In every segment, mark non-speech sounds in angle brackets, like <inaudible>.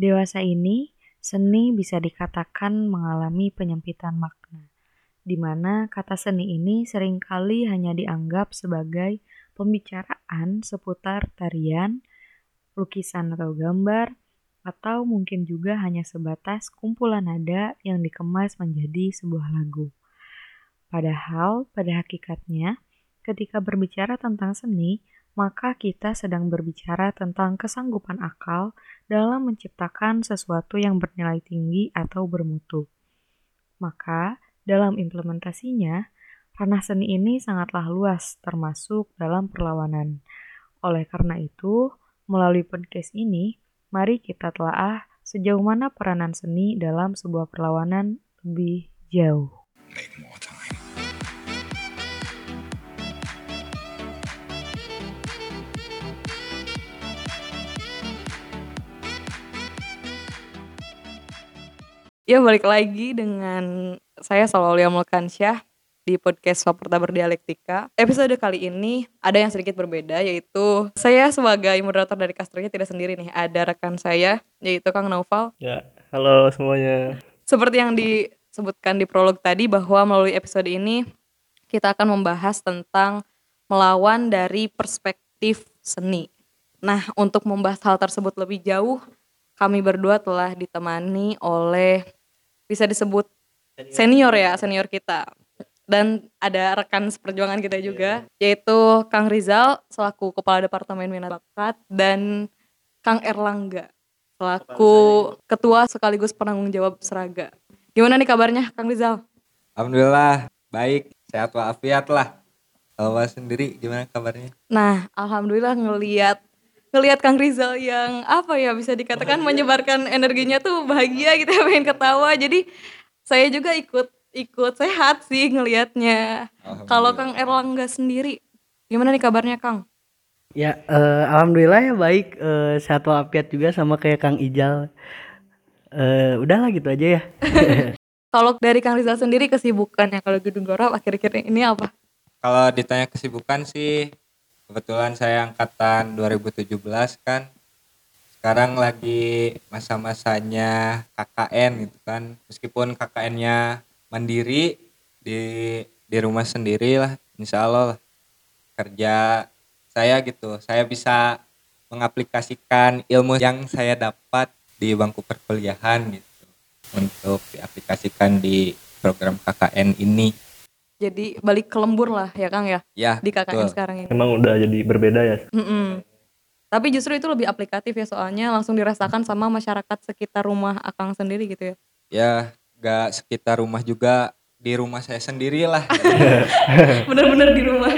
Dewasa ini, seni bisa dikatakan mengalami penyempitan makna, di mana kata seni ini sering kali hanya dianggap sebagai pembicaraan seputar tarian, lukisan atau gambar, atau mungkin juga hanya sebatas kumpulan nada yang dikemas menjadi sebuah lagu. Padahal, pada hakikatnya, ketika berbicara tentang seni, maka kita sedang berbicara tentang kesanggupan akal dalam menciptakan sesuatu yang bernilai tinggi atau bermutu. Maka, dalam implementasinya, ranah seni ini sangatlah luas, termasuk dalam perlawanan. Oleh karena itu, melalui podcast ini, mari kita telah sejauh mana peranan seni dalam sebuah perlawanan lebih jauh. Ya balik lagi dengan saya Salolia Mulkansyah di podcast Soperta Berdialektika. Episode kali ini ada yang sedikit berbeda yaitu saya sebagai moderator dari Kastronya tidak sendiri nih. Ada rekan saya yaitu Kang Naufal. Ya, halo semuanya. Seperti yang disebutkan di prolog tadi bahwa melalui episode ini kita akan membahas tentang melawan dari perspektif seni. Nah, untuk membahas hal tersebut lebih jauh, kami berdua telah ditemani oleh bisa disebut senior ya, senior kita dan ada rekan seperjuangan kita juga yaitu Kang Rizal selaku Kepala Departemen Minat Bakat dan Kang Erlangga selaku Ketua sekaligus penanggung jawab Seraga. Gimana nih kabarnya Kang Rizal? Alhamdulillah baik sehat walafiat lah. Kalau sendiri gimana kabarnya? Nah, alhamdulillah ngelihat ngelihat Kang Rizal yang apa ya bisa dikatakan bahagia. menyebarkan energinya tuh bahagia gitu ya <laughs> pengen ketawa. Jadi saya juga ikut ikut sehat sih ngelihatnya. Kalau Kang Erlangga sendiri, gimana nih kabarnya Kang? Ya, uh, alhamdulillah ya baik, uh, sehat walafiat juga sama kayak Kang Ijal. Uh, udahlah gitu aja ya. <laughs> kalau dari Kang Rizal sendiri kesibukannya kalau Gedung Gora akhir-akhir ini apa? Kalau ditanya kesibukan sih, kebetulan saya angkatan 2017 kan. Sekarang lagi masa-masanya KKN gitu kan. Meskipun KKN-nya mandiri di di rumah sendiri lah insya Allah lah. kerja saya gitu saya bisa mengaplikasikan ilmu yang saya dapat di bangku perkuliahan gitu untuk diaplikasikan di program KKN ini jadi balik ke lembur lah ya Kang ya, ya di KKN betul. sekarang ini. Emang udah jadi berbeda ya? Mm -mm. tapi justru itu lebih aplikatif ya soalnya langsung dirasakan sama masyarakat sekitar rumah Akang sendiri gitu ya? Ya gak sekitar rumah juga di rumah saya sendiri lah <laughs> bener-bener di rumah.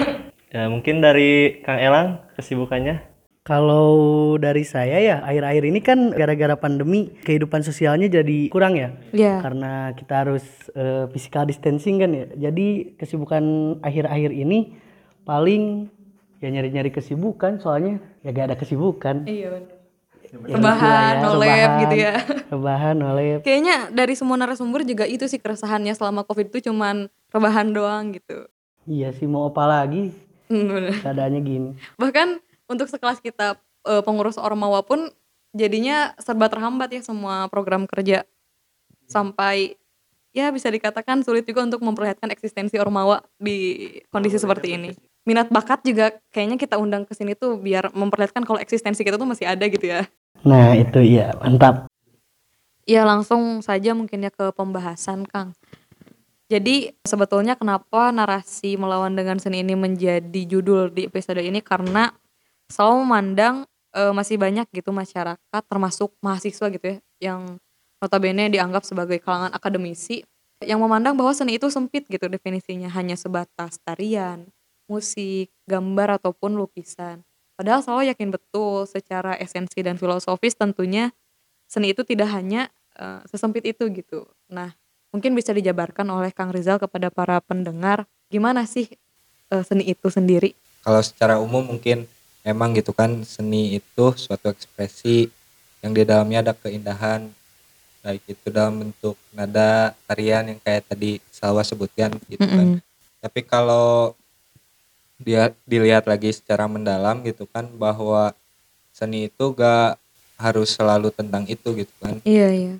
Ya mungkin dari Kang Elang kesibukannya kalau dari saya ya akhir-akhir ini kan gara-gara pandemi kehidupan sosialnya jadi kurang ya. Yeah. Karena kita harus uh, physical distancing kan ya. Jadi kesibukan akhir-akhir ini paling ya nyari-nyari kesibukan soalnya ya gak ada kesibukan. Iya benar rebahan, ya, nolep gitu ya. Rebahan, nolep. Kayaknya dari semua narasumber juga itu sih keresahannya selama Covid itu cuman rebahan doang gitu. Iya sih mau apa lagi? Hmm, Keadaannya gini. Bahkan untuk sekelas kita e, pengurus Ormawa pun jadinya serba terhambat ya semua program kerja. Sampai ya bisa dikatakan sulit juga untuk memperlihatkan eksistensi Ormawa di kondisi seperti ini minat bakat juga kayaknya kita undang ke sini tuh biar memperlihatkan kalau eksistensi kita tuh masih ada gitu ya. Nah itu iya mantap. Ya langsung saja mungkin ya ke pembahasan Kang. Jadi sebetulnya kenapa narasi melawan dengan seni ini menjadi judul di episode ini karena selalu memandang e, masih banyak gitu masyarakat termasuk mahasiswa gitu ya yang notabene dianggap sebagai kalangan akademisi yang memandang bahwa seni itu sempit gitu definisinya hanya sebatas tarian, musik, gambar ataupun lukisan. Padahal saya yakin betul secara esensi dan filosofis tentunya seni itu tidak hanya uh, sesempit itu gitu. Nah, mungkin bisa dijabarkan oleh Kang Rizal kepada para pendengar gimana sih uh, seni itu sendiri? Kalau secara umum mungkin emang gitu kan seni itu suatu ekspresi yang di dalamnya ada keindahan baik itu dalam bentuk nada tarian yang kayak tadi Salwa sebutkan gitu mm -hmm. kan. Tapi kalau dia dilihat lagi secara mendalam gitu kan bahwa seni itu gak harus selalu tentang itu gitu kan Iya, iya.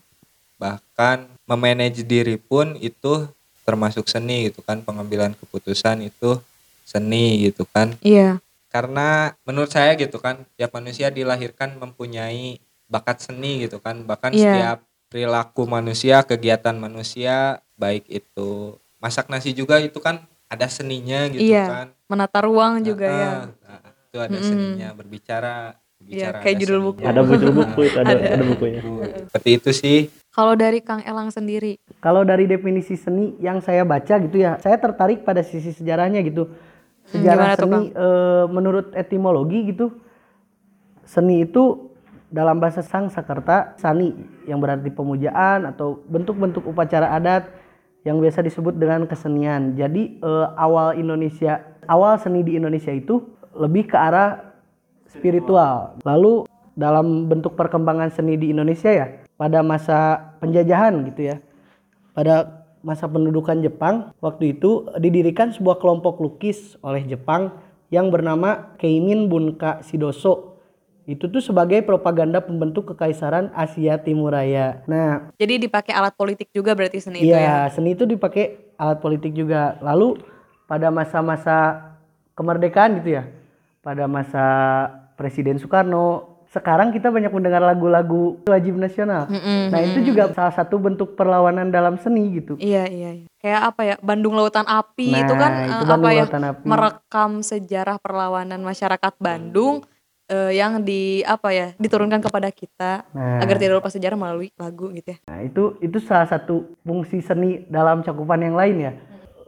bahkan memanage diri pun itu termasuk seni gitu kan pengambilan keputusan itu seni gitu kan Iya. Karena menurut saya gitu kan tiap manusia dilahirkan mempunyai bakat seni gitu kan bahkan Iya. setiap perilaku manusia kegiatan manusia baik itu masak nasi juga itu kan ada seninya gitu Iya. kan Menata ruang juga Nah, ya. nah, itu ada seninya berbicara Iya, berbicara kayak ada judul seninya. buku. Ada judul buku itu ada <laughs> ada bukunya. seperti itu sih Kalau dari Kang Elang sendiri, Kalau dari definisi seni yang saya baca gitu ya, saya tertarik pada sisi sejarahnya gitu. Gimana Sejarah tuh, seni eh, menurut etimologi gitu, seni itu dalam bahasa Sangsekerta sani yang berarti pemujaan atau bentuk-bentuk upacara adat yang biasa disebut dengan kesenian. Jadi eh, awal Indonesia, awal seni di Indonesia itu lebih ke arah spiritual. Lalu dalam bentuk perkembangan seni di Indonesia ya, pada masa penjajahan gitu ya. Pada masa pendudukan Jepang, waktu itu didirikan sebuah kelompok lukis oleh Jepang yang bernama Keimin Bunka Shidoso. Itu tuh sebagai propaganda pembentuk kekaisaran Asia Timur Raya. Nah, jadi dipakai alat politik juga berarti seni itu ya. Iya, seni itu dipakai alat politik juga. Lalu pada masa-masa kemerdekaan gitu ya, pada masa Presiden Soekarno, sekarang kita banyak mendengar lagu-lagu wajib nasional. Mm-mm, Nah itu juga salah satu bentuk perlawanan dalam seni gitu. Iya, iya, iya. Kayak apa ya? Bandung Lautan Api itu Nah, kan itu eh, Bandung apa ya? Api. Merekam sejarah perlawanan masyarakat Bandung eh, yang di apa ya? Diturunkan kepada kita Nah. agar tidak lupa sejarah melalui lagu gitu ya. Nah itu itu salah satu fungsi seni dalam cakupan yang lain ya.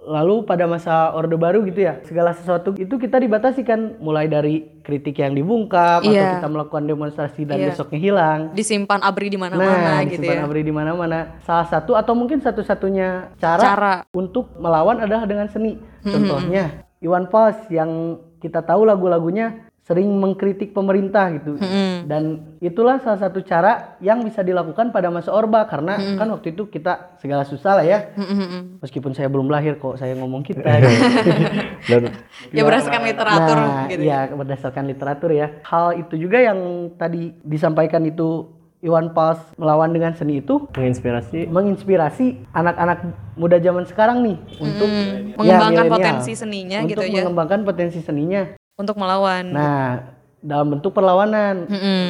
Lalu pada masa Orde Baru gitu ya, segala sesuatu itu kita dibatasi kan, mulai dari kritik yang dibungkam atau Iya. kita melakukan demonstrasi dan Iya. besoknya hilang. Disimpan abri di Nah, mana-mana gitu disimpan ya. abri di mana-mana. Salah satu atau mungkin satu-satunya cara, Cara. untuk melawan adalah dengan seni. Contohnya Iwan Fals yang kita tahu lagu-lagunya sering mengkritik pemerintah gitu. Mm-mm. Dan itulah salah satu cara yang bisa dilakukan pada masa Orba karena kan waktu itu kita segala susah lah ya. Mm-mm. Meskipun saya belum lahir kok saya ngomong kita. <laughs> <laughs> Dan Ya berdasarkan literatur nah, gitu iya berdasarkan literatur ya. Hal itu juga yang tadi disampaikan itu Iwan Fals melawan dengan seni itu menginspirasi menginspirasi anak-anak muda zaman sekarang nih untuk ya, Hmm, mengembangkan milenial. potensi seninya untuk gitu ya. mengembangkan potensi seninya. Untuk melawan. Nah, dalam bentuk perlawanan. Mm-mm.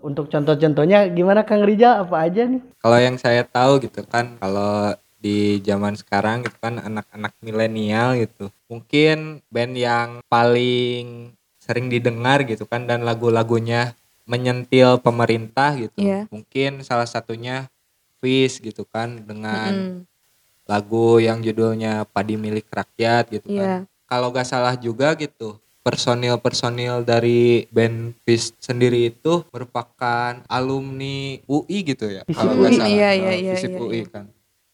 Untuk contoh-contohnya gimana Kang Rijal apa aja nih? kalau yang saya tahu gitu kan kalau di zaman sekarang gitu kan anak-anak milenial gitu mungkin band yang paling sering didengar gitu kan dan lagu-lagunya menyentil pemerintah gitu Iya. mungkin salah satunya Fish gitu kan dengan Mm-mm. lagu yang judulnya Padi Milik Rakyat gitu Iya. kan kalau gak salah juga gitu personil-personil dari band Fish sendiri itu merupakan alumni UI gitu ya Fisip kalau nggak UI. salah Iya, iya, iya, Fisip iya, UI iya. kan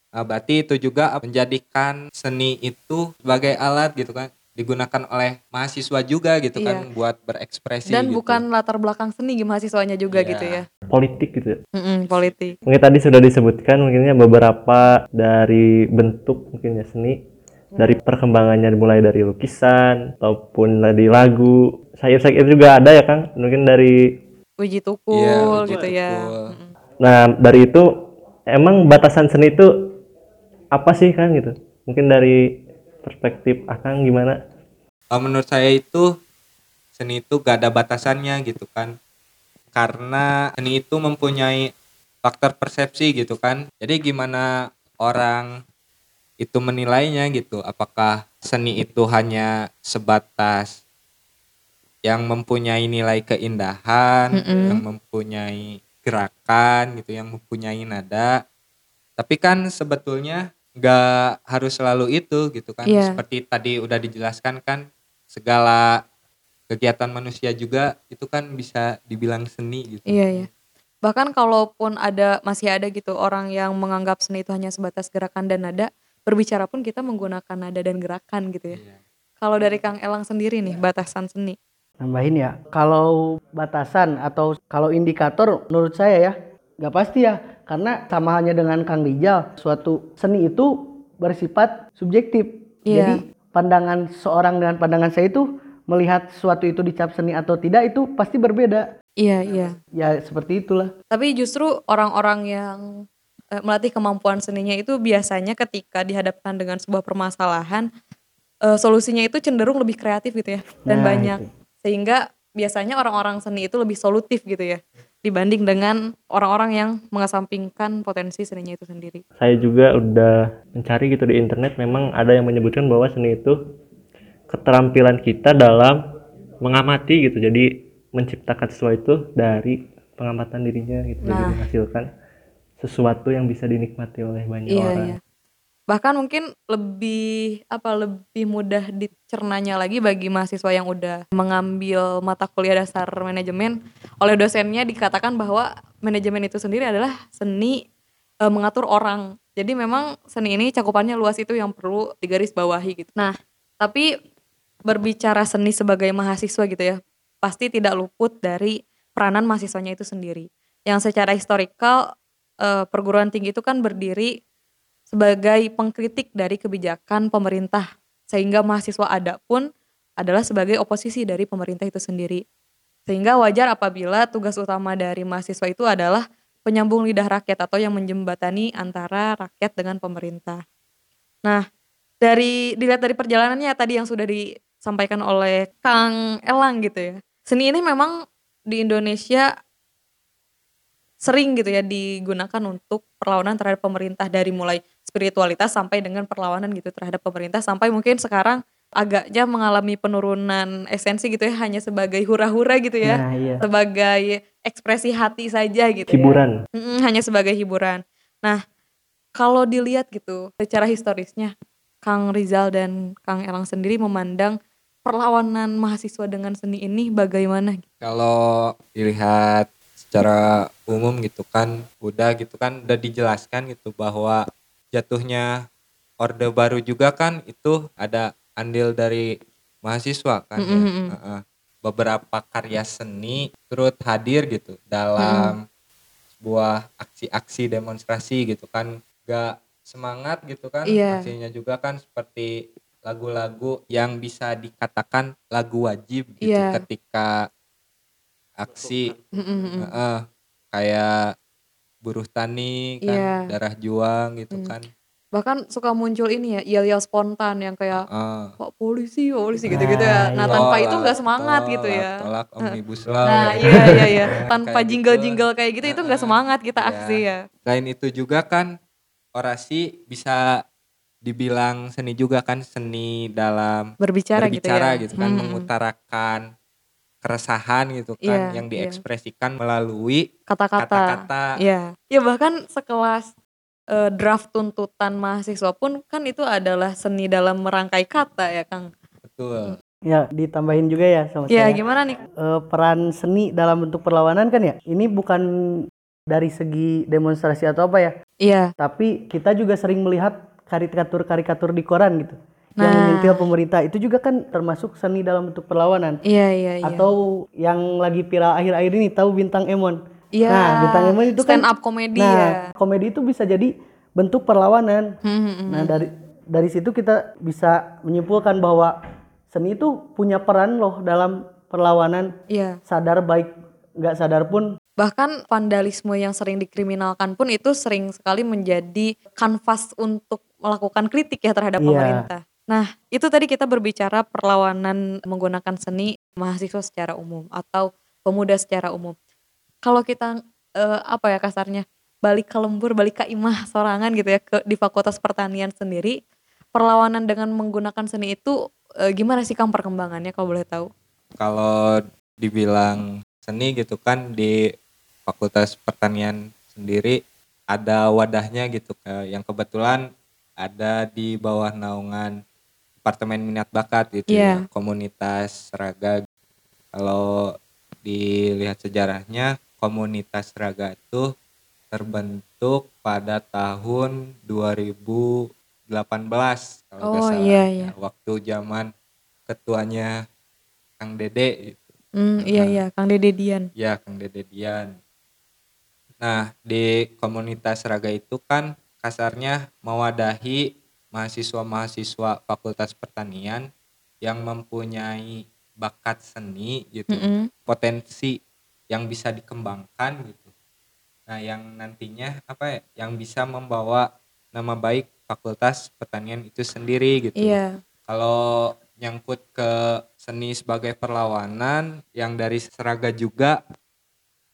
Nah, berarti itu juga menjadikan seni itu sebagai alat gitu kan digunakan oleh mahasiswa juga gitu Iya. kan buat berekspresi Dan gitu. bukan latar belakang seni mahasiswanya juga Iya. gitu ya. politik gitu ya. Mm-mm, politik. Mungkin tadi sudah disebutkan mungkinnya beberapa dari bentuk mungkin ya seni dari perkembangannya mulai dari lukisan ataupun dari lagu. Syair-syair juga ada ya Kang? Mungkin dari Uji tukul uji gitu ya. tukul. Nah dari itu emang batasan seni itu apa sih Kang gitu? Mungkin dari perspektif Akang gimana? Menurut saya itu seni itu gak ada batasannya gitu kan. Karena seni itu mempunyai faktor persepsi gitu kan. Jadi gimana orang itu menilainya gitu apakah seni itu hanya sebatas yang mempunyai nilai keindahan Mm-mm. yang mempunyai gerakan gitu yang mempunyai nada tapi kan sebetulnya nggak harus selalu itu gitu kan Iya. seperti tadi udah dijelaskan kan segala kegiatan manusia juga itu kan bisa dibilang seni gitu Iya, iya. Bahkan kalaupun ada masih ada gitu orang yang menganggap seni itu hanya sebatas gerakan dan nada, berbicara pun kita menggunakan nada dan gerakan gitu ya. Iya. Kalau dari Kang Elang sendiri nih batasan seni. Nambahin ya, kalau batasan atau kalau indikator menurut saya ya nggak pasti ya, karena sama halnya dengan Kang Rijal, suatu seni itu bersifat subjektif. Iya. Jadi pandangan seorang dengan pandangan saya itu melihat sesuatu itu dicap seni atau tidak itu pasti berbeda. Iya, iya. Ya seperti itulah. Tapi justru orang-orang yang eh, melatih kemampuan seninya itu biasanya ketika dihadapkan dengan sebuah permasalahan eh, solusinya itu cenderung lebih kreatif gitu ya dan Nah, banyak. itu. Sehingga biasanya orang-orang seni itu lebih solutif gitu ya dibanding dengan orang-orang yang mengesampingkan potensi seninya itu sendiri. Saya juga udah mencari gitu di internet memang ada yang menyebutkan bahwa seni itu keterampilan kita dalam mengamati gitu. Jadi menciptakan sesuatu dari pengamatan dirinya gitu. Jadi Nah. menghasilkan sesuatu yang bisa dinikmati oleh banyak Iya, orang. iya. Bahkan mungkin lebih apa lebih mudah dicernanya lagi bagi mahasiswa yang udah mengambil mata kuliah dasar manajemen oleh dosennya dikatakan bahwa manajemen itu sendiri adalah seni eh, mengatur orang. Jadi memang seni ini cakupannya luas itu yang perlu digarisbawahi gitu. Nah, tapi berbicara seni sebagai mahasiswa gitu ya, pasti tidak luput dari peranan mahasiswanya itu sendiri. Yang secara historikal eh, perguruan tinggi itu kan berdiri sebagai pengkritik dari kebijakan pemerintah sehingga mahasiswa ada pun adalah sebagai oposisi dari pemerintah itu sendiri. Sehingga wajar apabila tugas utama dari mahasiswa itu adalah penyambung lidah rakyat atau yang menjembatani antara rakyat dengan pemerintah. Nah, dari dilihat dari perjalanannya tadi yang sudah disampaikan oleh Kang Elang gitu ya. Seni ini memang di Indonesia sering gitu ya digunakan untuk perlawanan terhadap pemerintah dari mulai spiritualitas sampai dengan perlawanan gitu terhadap pemerintah sampai mungkin sekarang agaknya mengalami penurunan esensi gitu ya hanya sebagai hura-hura gitu ya Nah, iya. sebagai ekspresi hati saja gitu ya. Hiburan. Mm-mm, hanya sebagai hiburan. Nah, kalau dilihat gitu secara historisnya, Kang Rizal dan Kang Elang sendiri memandang perlawanan mahasiswa dengan seni ini bagaimana? Kalau dilihat secara umum gitu kan udah gitu kan udah dijelaskan gitu bahwa jatuhnya orde baru juga kan itu ada andil dari mahasiswa kan ya. Mm, mm, mm. Heeh. beberapa karya seni turut hadir gitu dalam sebuah aksi-aksi demonstrasi gitu kan gak semangat gitu kan Iya. aksinya juga kan seperti lagu-lagu yang bisa dikatakan lagu wajib gitu Iya. ketika aksi Mm, mm, mm. Heeh, kayak buruh tani kan Iya. darah juang gitu Hmm. kan Bahkan suka muncul ini ya, yel-yel spontan yang kayak Heeh. Pak polisi, Pak polisi gitu-gitu ya. Nah, Nah, tanpa itu nggak semangat tolak, gitu ya. tolak omnibus law Nah, ya. iya iya iya. <laughs> Kayak Tanpa gitu. jingle-jingle kayak gitu itu nggak semangat kita Iya. aksi ya. selain itu juga kan orasi bisa dibilang seni juga kan seni dalam Berbicara, berbicara gitu ya. gitu kan Hmm. mengutarakan keresahan gitu kan Iya, yang iya. diekspresikan melalui Kata-kata. kata-kata Iya. Ya bahkan sekelas eh, draft tuntutan mahasiswa pun kan itu adalah seni dalam merangkai kata ya, Kang. betul Ya, ditambahin juga ya sama Ya, saya. gimana nih? Eh, peran seni dalam bentuk perlawanan kan ya. Ini bukan dari segi demonstrasi atau apa ya, Iya. tapi kita juga sering melihat karikatur-karikatur di koran gitu. Yang Nah. menyentil pemerintah itu juga kan termasuk seni dalam bentuk perlawanan. Iya, iya, iya. Atau yang lagi viral akhir-akhir ini tahu bintang Emon. Iya. Nah, bintang Emon itu kan stand up komedi nah, ya. komedi itu bisa jadi bentuk perlawanan. Hmm, hmm, hmm. Nah, dari dari situ kita bisa menyimpulkan bahwa seni itu punya peran loh dalam perlawanan Iya. sadar baik nggak sadar pun Bahkan vandalisme yang sering dikriminalkan pun itu sering sekali menjadi kanvas untuk melakukan kritik ya terhadap Iya. pemerintah. Nah, itu tadi kita berbicara perlawanan menggunakan seni mahasiswa secara umum atau pemuda secara umum. Kalau kita eh, apa ya kasarnya balik ke lembur, balik ke imah sorangan gitu ya ke di Fakultas Pertanian sendiri, perlawanan dengan menggunakan seni itu eh, gimana sih Kang perkembangannya kalau boleh tahu? kalau dibilang seni gitu kan di Fakultas Pertanian sendiri ada wadahnya gitu ke yang kebetulan ada di bawah naungan Departemen Minat Bakat gitu Iya. ya, komunitas Raga. Kalau dilihat sejarahnya komunitas Raga itu terbentuk pada tahun 2018 kalau Oh, salah. iya, iya. Ya, waktu zaman ketuanya Kang Dede gitu. Hmm, iya Nah. iya, Kang Dede Dian. Ya, Kang Dede Dian. Nah, di komunitas Raga itu kan kasarnya mewadahi mahasiswa-mahasiswa Fakultas Pertanian yang mempunyai bakat seni gitu, Mm-mm. potensi yang bisa dikembangkan gitu nah yang nantinya apa ya yang bisa membawa nama baik fakultas pertanian itu sendiri gitu Iya. kalau nyangkut ke seni sebagai perlawanan yang dari Seraga juga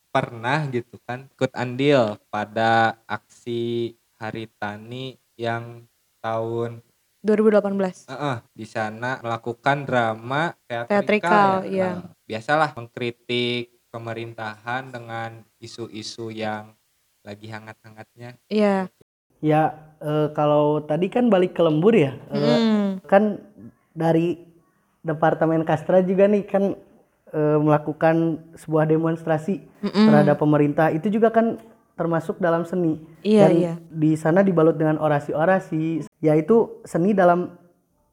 pernah gitu kan ikut andil pada aksi Hari Tani yang tahun 2018. eh, eh, di sana melakukan drama teatrikal, Teatrikal, ya. iya. Nah, biasalah mengkritik pemerintahan dengan isu-isu yang lagi hangat-hangatnya Iya. Ya eh, kalau tadi kan balik ke lembur ya, Mm. kan dari Departemen Kastra juga nih kan eh, melakukan sebuah demonstrasi Mm-mm. terhadap pemerintah itu juga kan termasuk dalam seni. Iya, Dan iya. di sana dibalut dengan orasi-orasi, yaitu seni dalam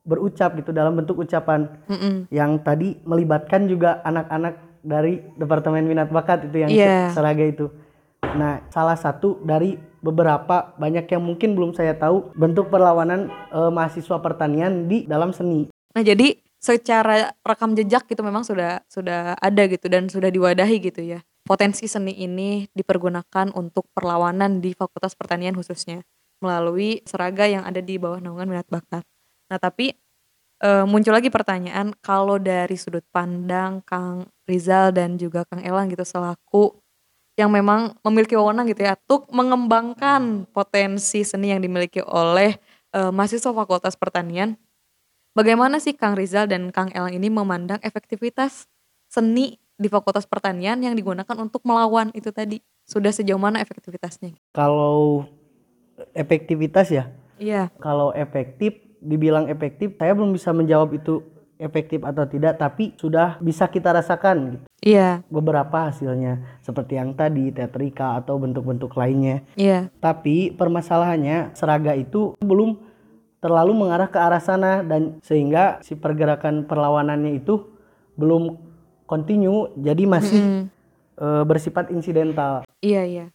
berucap gitu dalam bentuk ucapan Mm-mm. yang tadi melibatkan juga anak-anak dari Departemen Minat Bakat itu yang se- Seraga itu. Nah, salah satu dari beberapa banyak yang mungkin belum saya tahu bentuk perlawanan eh, mahasiswa pertanian di dalam seni. Nah, jadi secara rekam jejak gitu memang sudah sudah ada gitu dan sudah diwadahi gitu ya. Potensi seni ini dipergunakan untuk perlawanan di Fakultas Pertanian khususnya melalui seraga yang ada di bawah naungan minat bakat. Nah, tapi eh, muncul lagi pertanyaan kalau dari sudut pandang Kang Rizal dan juga Kang Elang gitu selaku yang memang memiliki wewenang gitu ya untuk mengembangkan potensi seni yang dimiliki oleh eh, mahasiswa Fakultas Pertanian Bagaimana sih Kang Rizal dan Kang Elang ini memandang efektivitas seni di Fakultas Pertanian yang digunakan untuk melawan itu tadi? Sudah sejauh mana efektivitasnya? Kalau efektivitas ya, Iya, kalau efektif dibilang efektif, saya belum bisa menjawab itu efektif atau tidak, tapi sudah bisa kita rasakan gitu. iya, beberapa hasilnya seperti yang tadi teatrika atau bentuk-bentuk lainnya. iya, Tapi permasalahannya seraga itu belum terlalu mengarah ke arah sana dan sehingga si pergerakan perlawanannya itu belum kontinu jadi masih Mm, eh, bersifat insidental. iya, iya.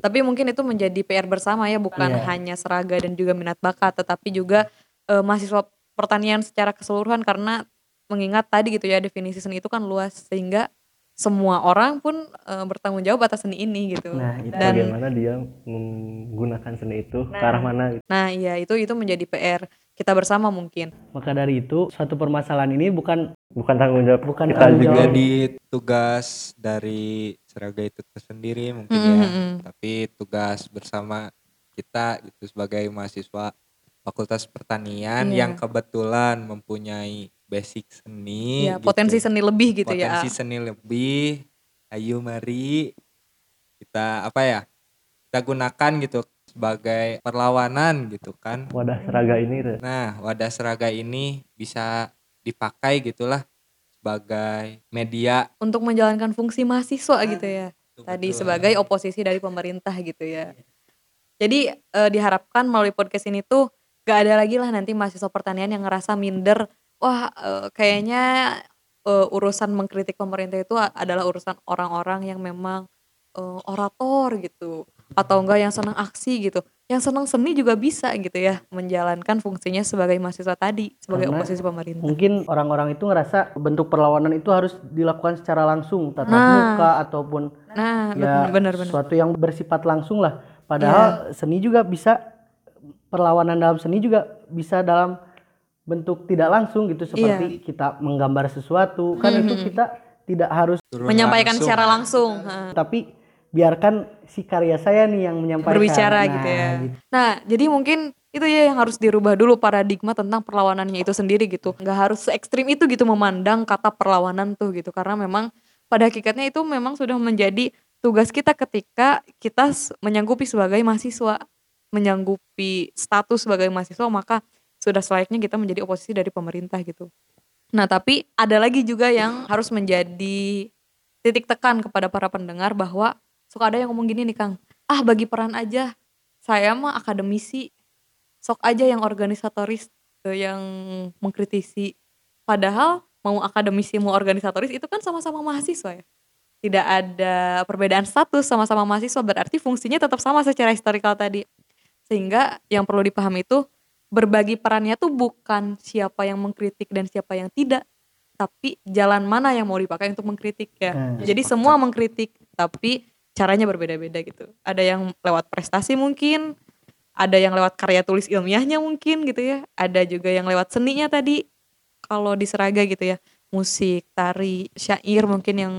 Tapi mungkin itu menjadi PR bersama ya, bukan Iya. hanya seraga dan juga minat bakat, tetapi juga eh, mahasiswa pertanian secara keseluruhan karena mengingat tadi gitu ya definisi seni itu kan luas sehingga semua orang pun eh, bertanggung jawab atas seni ini gitu. Nah, itu Dan bagaimana dia menggunakan seni itu ke arah mana gitu. Nah, iya itu itu menjadi PR kita bersama mungkin. Maka dari itu suatu permasalahan ini bukan bukan tanggung jawab Bukan kita tanggung juga jawab. jadi tugas dari Seraga itu tersendiri mungkin Mm, ya mm, mm. tapi tugas bersama kita itu sebagai mahasiswa Fakultas Pertanian Iya. yang kebetulan mempunyai basic seni Ya, gitu. potensi seni lebih gitu potensi ya. seni lebih ayo mari kita apa ya kita gunakan gitu sebagai perlawanan gitu kan wadah seraga ini tuh. nah wadah seraga ini bisa dipakai gitulah sebagai media Untuk menjalankan fungsi mahasiswa gitu ya. Betul, Tadi betul. sebagai oposisi dari pemerintah gitu ya. Jadi eh, diharapkan melalui podcast ini tuh gak ada lagi lah nanti mahasiswa pertanian yang ngerasa minder. Wah eh, kayaknya eh, urusan mengkritik pemerintah itu adalah urusan orang-orang yang memang orator gitu. Atau enggak yang senang aksi gitu. Yang senang seni juga bisa gitu ya. Menjalankan fungsinya sebagai mahasiswa tadi. Sebagai Karena oposisi pemerintah. mungkin orang-orang itu ngerasa bentuk perlawanan itu harus dilakukan secara langsung tatap Nah. muka ataupun Nah ya benar-benar. sesuatu yang bersifat langsung lah. Padahal seni juga bisa perlawanan dalam seni juga bisa dalam bentuk tidak langsung gitu seperti kita menggambar sesuatu kan itu kita tidak harus Turun Menyampaikan langsung. secara langsung. tapi biarkan si karya saya nih yang menyampaikan berbicara Nah, gitu ya. gitu. Nah, jadi mungkin itu ya yang harus dirubah dulu paradigma tentang perlawanannya itu sendiri gitu. Nggak harus se ekstrim itu gitu memandang kata perlawanan tuh gitu. Karena memang pada hakikatnya itu memang sudah menjadi tugas kita ketika kita menyanggupi sebagai mahasiswa, menyanggupi status sebagai mahasiswa maka sudah selayaknya kita menjadi oposisi dari pemerintah gitu. Nah, tapi ada lagi juga yang harus menjadi titik tekan kepada para pendengar bahwa suka ada yang ngomong gini nih Kang, ah bagi peran aja, saya mah akademisi, sok aja yang organisatoris, eh, yang mengkritisi. Padahal mau akademisi mau organisatoris itu kan sama-sama mahasiswa ya. Tidak ada perbedaan status sama-sama mahasiswa berarti fungsinya tetap sama secara historikal tadi. Sehingga yang perlu dipahami itu berbagi perannya tuh bukan siapa yang mengkritik dan siapa yang tidak, tapi jalan mana yang mau dipakai untuk mengkritik ya. Hmm. Jadi semua mengkritik, tapi caranya berbeda-beda gitu. Ada yang lewat prestasi mungkin, ada yang lewat karya tulis ilmiahnya mungkin gitu ya. Ada juga yang lewat seninya tadi. Kalau di Seraga gitu ya, musik, tari, syair mungkin yang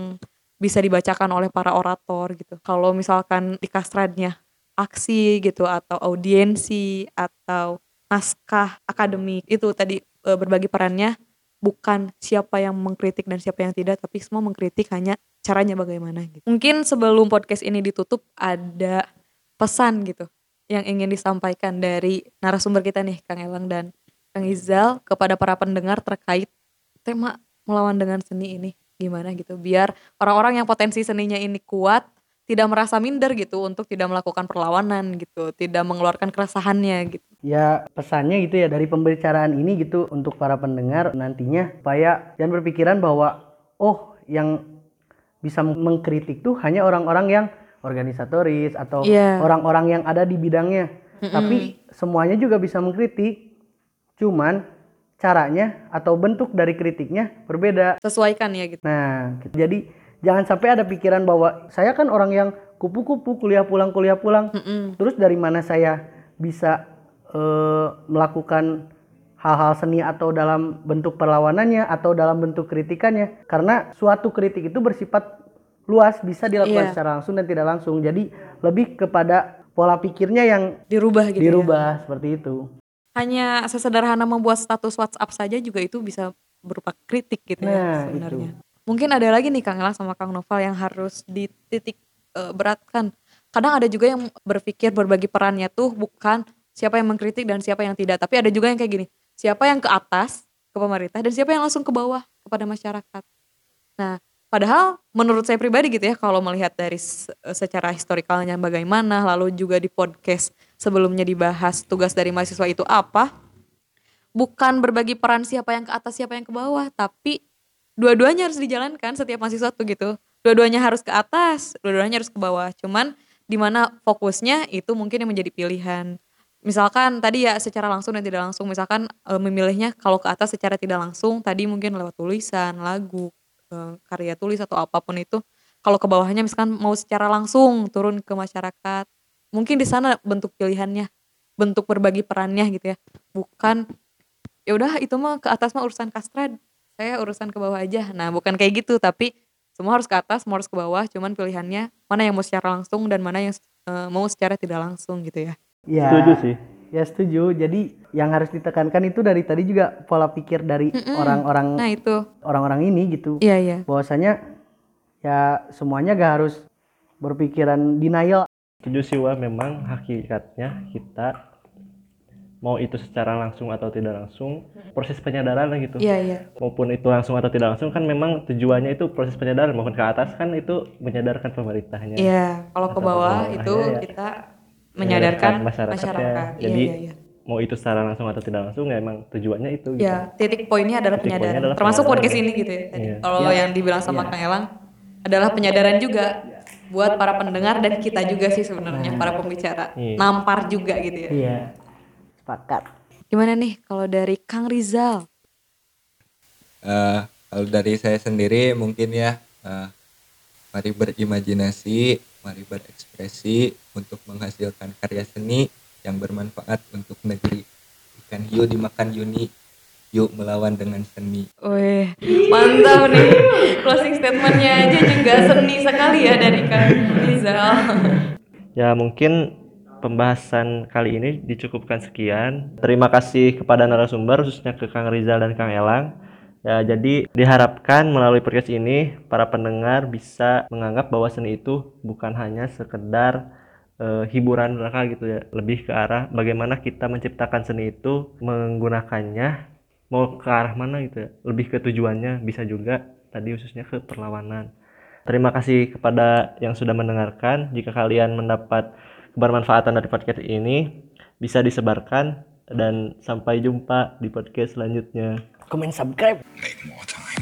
bisa dibacakan oleh para orator gitu. Kalau misalkan di kastradnya aksi gitu atau audiensi atau naskah akademik itu tadi e, berbagi perannya bukan siapa yang mengkritik dan siapa yang tidak tapi semua mengkritik hanya caranya bagaimana gitu. Mungkin sebelum podcast ini ditutup ada pesan gitu yang ingin disampaikan dari narasumber kita nih Kang Elang dan Kang Izal kepada para pendengar terkait tema melawan dengan seni ini gimana gitu biar orang-orang yang potensi seninya ini kuat tidak merasa minder gitu untuk tidak melakukan perlawanan gitu, tidak mengeluarkan keresahannya gitu. Ya pesannya gitu ya dari pembicaraan ini gitu untuk para pendengar nantinya supaya jangan berpikiran bahwa oh yang bisa mengkritik tuh hanya orang-orang yang organisatoris atau Iya. orang-orang yang ada di bidangnya. Mm-mm. Tapi semuanya juga bisa mengkritik. Cuman caranya atau bentuk dari kritiknya berbeda. Sesuaikan ya gitu. Nah, gitu. jadi jangan sampai ada pikiran bahwa saya kan orang yang kupu-kupu kuliah pulang kuliah pulang. Mm-mm. Terus dari mana saya bisa eh, melakukan hal-hal seni atau dalam bentuk perlawanannya atau dalam bentuk kritikannya? Karena suatu kritik itu bersifat luas, bisa dilakukan Iya. secara langsung dan tidak langsung. Jadi lebih kepada pola pikirnya yang Dirubah gitu ya. dirubah seperti itu. Hanya sesederhana membuat status WhatsApp saja juga itu bisa berupa kritik gitu ya Nah, sebenarnya. itu. Mungkin ada lagi nih Kang Elang sama Kang Noval yang harus dititik eh, beratkan. Kadang ada juga yang berpikir berbagi perannya tuh bukan siapa yang mengkritik dan siapa yang tidak, tapi ada juga yang kayak gini. Siapa yang ke atas ke pemerintah dan siapa yang langsung ke bawah kepada masyarakat. Nah, padahal menurut saya pribadi gitu ya kalau melihat dari se- secara historikalnya bagaimana, lalu juga di podcast sebelumnya dibahas tugas dari mahasiswa itu apa, bukan berbagi peran siapa yang ke atas siapa yang ke bawah, tapi dua-duanya harus dijalankan setiap mahasiswa tuh gitu. Dua-duanya harus ke atas, dua-duanya harus ke bawah. Cuman di mana fokusnya itu mungkin yang menjadi pilihan. Misalkan tadi ya secara langsung dan tidak langsung, misalkan e, memilihnya kalau ke atas secara tidak langsung, tadi mungkin lewat tulisan, lagu, e, karya tulis atau apa pun itu. Kalau ke bawahnya misalkan mau secara langsung turun ke masyarakat, mungkin di sana bentuk pilihannya, bentuk berbagi perannya gitu ya. Bukan ya udah itu mah ke atas mah urusan kastrad saya urusan ke bawah aja. Nah bukan kayak gitu tapi semua harus ke atas semua harus ke bawah. Cuman pilihannya mana yang mau secara langsung dan mana yang eh, mau secara tidak langsung gitu ya Ya, Setuju sih. Ya setuju. Jadi yang harus ditekankan itu dari tadi juga pola pikir dari orang-orang nah itu. orang-orang ini gitu. iya iya. Bahwasanya ya semuanya gak harus berpikiran denial. Setuju sih wah memang hakikatnya kita mau itu secara langsung atau tidak langsung proses penyadaran lah gitu. Iya iya. Maupun itu langsung atau tidak langsung kan memang tujuannya itu proses penyadaran. Maupun ke atas kan itu menyadarkan pemerintahnya. Iya kalau ke bawah itu iya. kita menyadarkan masyarakatnya. masyarakat iya Jadi, iya iya mau itu secara langsung atau tidak langsung ya emang tujuannya itu gitu. ya titik poinnya adalah Titik poinnya penyadaran adalah termasuk penyadaran. podcast ini gitu ya tadi Iya. kalau Iya. yang dibilang sama Kang Elang adalah penyadaran juga buat para pendengar dan kita juga sih sebenarnya para pembicara Iya. nampar juga gitu ya iya sepakat gimana nih kalau dari Kang Rizal Eh, kalau dari saya sendiri mungkin ya eh, mari berimajinasi, mari berekspresi untuk menghasilkan karya seni yang bermanfaat untuk negeri. Ikan hiu dimakan Yuni, yuk melawan dengan seni. Wih, mantap nih. Closing statementnya aja juga seni sekali ya dari Kang Rizal. Ya mungkin pembahasan kali ini dicukupkan sekian. Terima kasih kepada narasumber khususnya ke Kang Rizal dan Kang Elang. Ya jadi diharapkan melalui podcast ini para pendengar bisa menganggap bahwa seni itu bukan hanya sekedar eh, hiburan belaka gitu ya, lebih ke arah bagaimana kita menciptakan seni itu menggunakannya mau ke arah mana gitu ya, lebih ke tujuannya bisa juga tadi khususnya ke perlawanan. Terima kasih kepada yang sudah mendengarkan. Jika kalian mendapat kebermanfaatan dari podcast ini, bisa disebarkan dan sampai jumpa di podcast selanjutnya. comment, subscribe. Make more time.